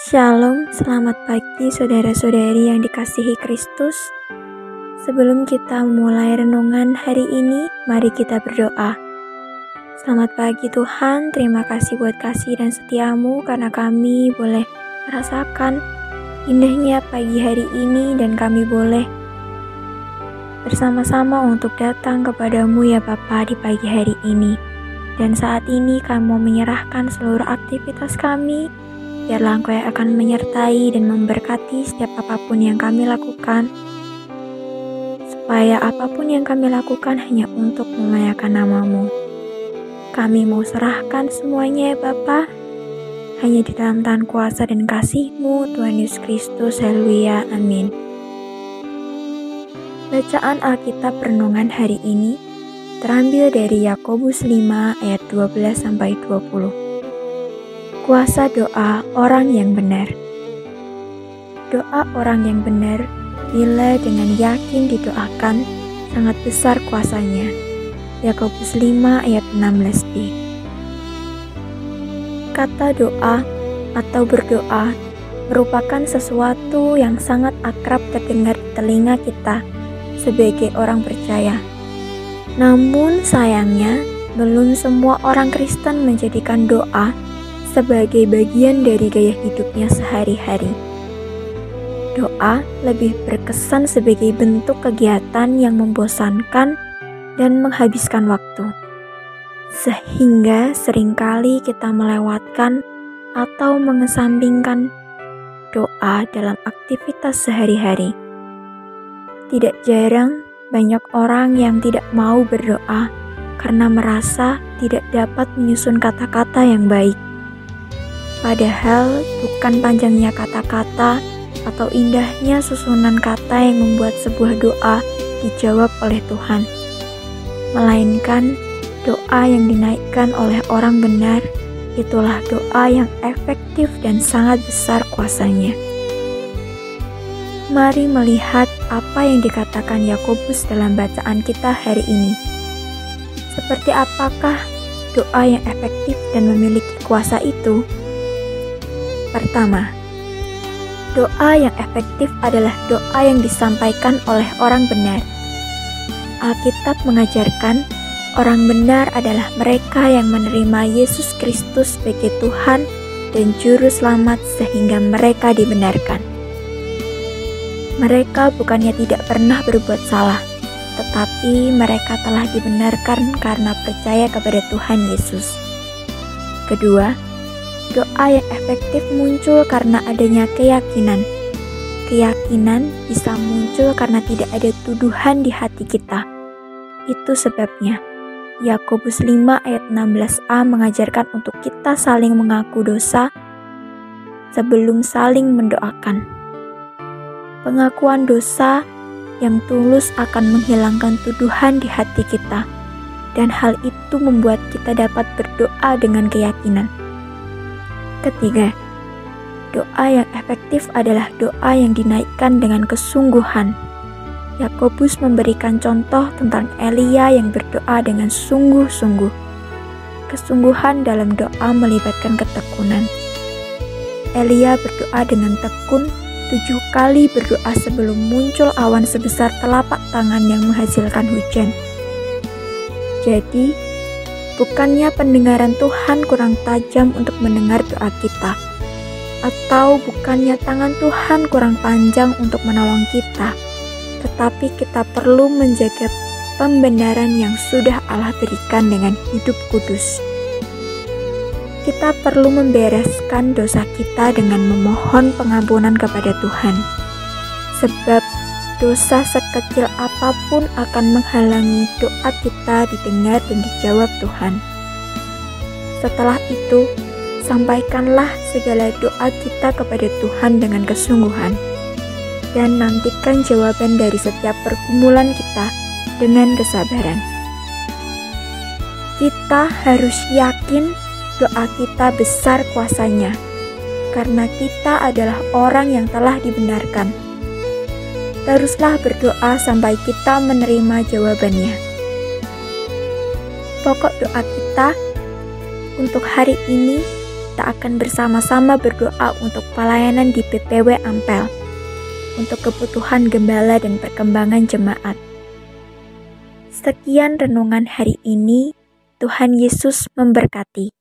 Shalom, selamat pagi saudara-saudari yang dikasihi Kristus. Sebelum kita memulai renungan hari ini, mari kita berdoa. Selamat pagi Tuhan, terima kasih buat kasih dan setiamu karena kami boleh merasakan indahnya pagi hari ini dan kami boleh bersama-sama untuk datang kepadamu ya Bapa di pagi hari ini. Dan saat ini kami menyerahkan seluruh aktivitas kami Biarlah Engkau yang akan menyertai dan memberkati setiap apa pun yang kami lakukan, supaya apa pun yang kami lakukan hanya untuk memuliakan namamu. Kami mau serahkan semuanya ya Bapa, hanya di dalam tangan kuasa dan kasih-Mu Tuhan Yesus Kristus. Haleluya. Amin. Bacaan Alkitab Renungan hari ini terambil dari Yakobus 5 ayat 12 sampai 20 kuasa doa orang yang benar. Doa orang yang benar, bila dengan yakin didoakan, sangat besar kuasanya. Yakobus 5 ayat 16b. Kata doa atau berdoa merupakan sesuatu yang sangat akrab terdengar di telinga kita sebagai orang percaya. Namun sayangnya, belum semua orang Kristen menjadikan doa sebagai bagian dari gaya hidupnya sehari-hari. Doa lebih berkesan sebagai bentuk kegiatan yang membosankan dan menghabiskan waktu, sehingga sering kali kita melewatkan atau mengesampingkan doa dalam aktivitas sehari-hari. Tidak jarang banyak orang yang tidak mau berdoa karena merasa tidak dapat menyusun kata-kata yang baik Padahal bukan panjangnya kata-kata atau indahnya susunan kata yang membuat sebuah doa dijawab oleh Tuhan, melainkan doa yang dinaikkan oleh orang benar itulah doa yang efektif dan sangat besar kuasanya. Mari melihat apa yang dikatakan Yakobus dalam bacaan kita hari ini. Seperti apakah doa yang efektif dan memiliki kuasa itu? Pertama, doa yang efektif adalah doa yang disampaikan oleh orang benar. Alkitab mengajarkan orang benar adalah mereka yang menerima Yesus Kristus sebagai Tuhan dan Juru Selamat sehingga mereka dibenarkan. Mereka bukannya tidak pernah berbuat salah, tetapi mereka telah dibenarkan karena percaya kepada Tuhan Yesus. Kedua, Doa yang efektif muncul karena adanya keyakinan. Keyakinan bisa muncul karena tidak ada tuduhan di hati kita. Itu sebabnya Yakobus 5 ayat 16a mengajarkan untuk kita saling mengaku dosa sebelum saling mendoakan. Pengakuan dosa yang tulus akan menghilangkan tuduhan di hati kita, dan hal itu membuat kita dapat berdoa dengan keyakinan. Ketiga, doa yang efektif adalah doa yang dinaikkan dengan kesungguhan. Yakobus memberikan contoh tentang Elia yang berdoa dengan sungguh-sungguh. Kesungguhan dalam doa melibatkan ketekunan. Elia berdoa dengan tekun tujuh kali berdoa sebelum muncul awan sebesar telapak tangan yang menghasilkan hujan. Jadi, Bukannya pendengaran Tuhan kurang tajam untuk mendengar doa kita, atau bukannya tangan Tuhan kurang panjang untuk menolong kita, tetapi kita perlu menjaga pembenaran yang sudah Allah berikan dengan hidup kudus. Kita perlu membereskan dosa kita dengan memohon pengampunan kepada Tuhan, sebab dosa sekecil apa pun akan menghalangi doa kita didengar dan dijawab Tuhan. Setelah itu, sampaikanlah segala doa kita kepada Tuhan dengan kesungguhan, dan nantikan jawaban dari setiap pergumulan kita dengan kesabaran. Kita harus yakin doa kita besar kuasanya, karena kita adalah orang yang telah dibenarkan teruslah berdoa sampai kita menerima jawabannya. Pokok doa kita untuk hari ini kita akan bersama-sama berdoa untuk pelayanan di PPW Ampel, untuk kebutuhan gembala dan perkembangan jemaat. Sekian renungan hari ini. Tuhan Yesus memberkati.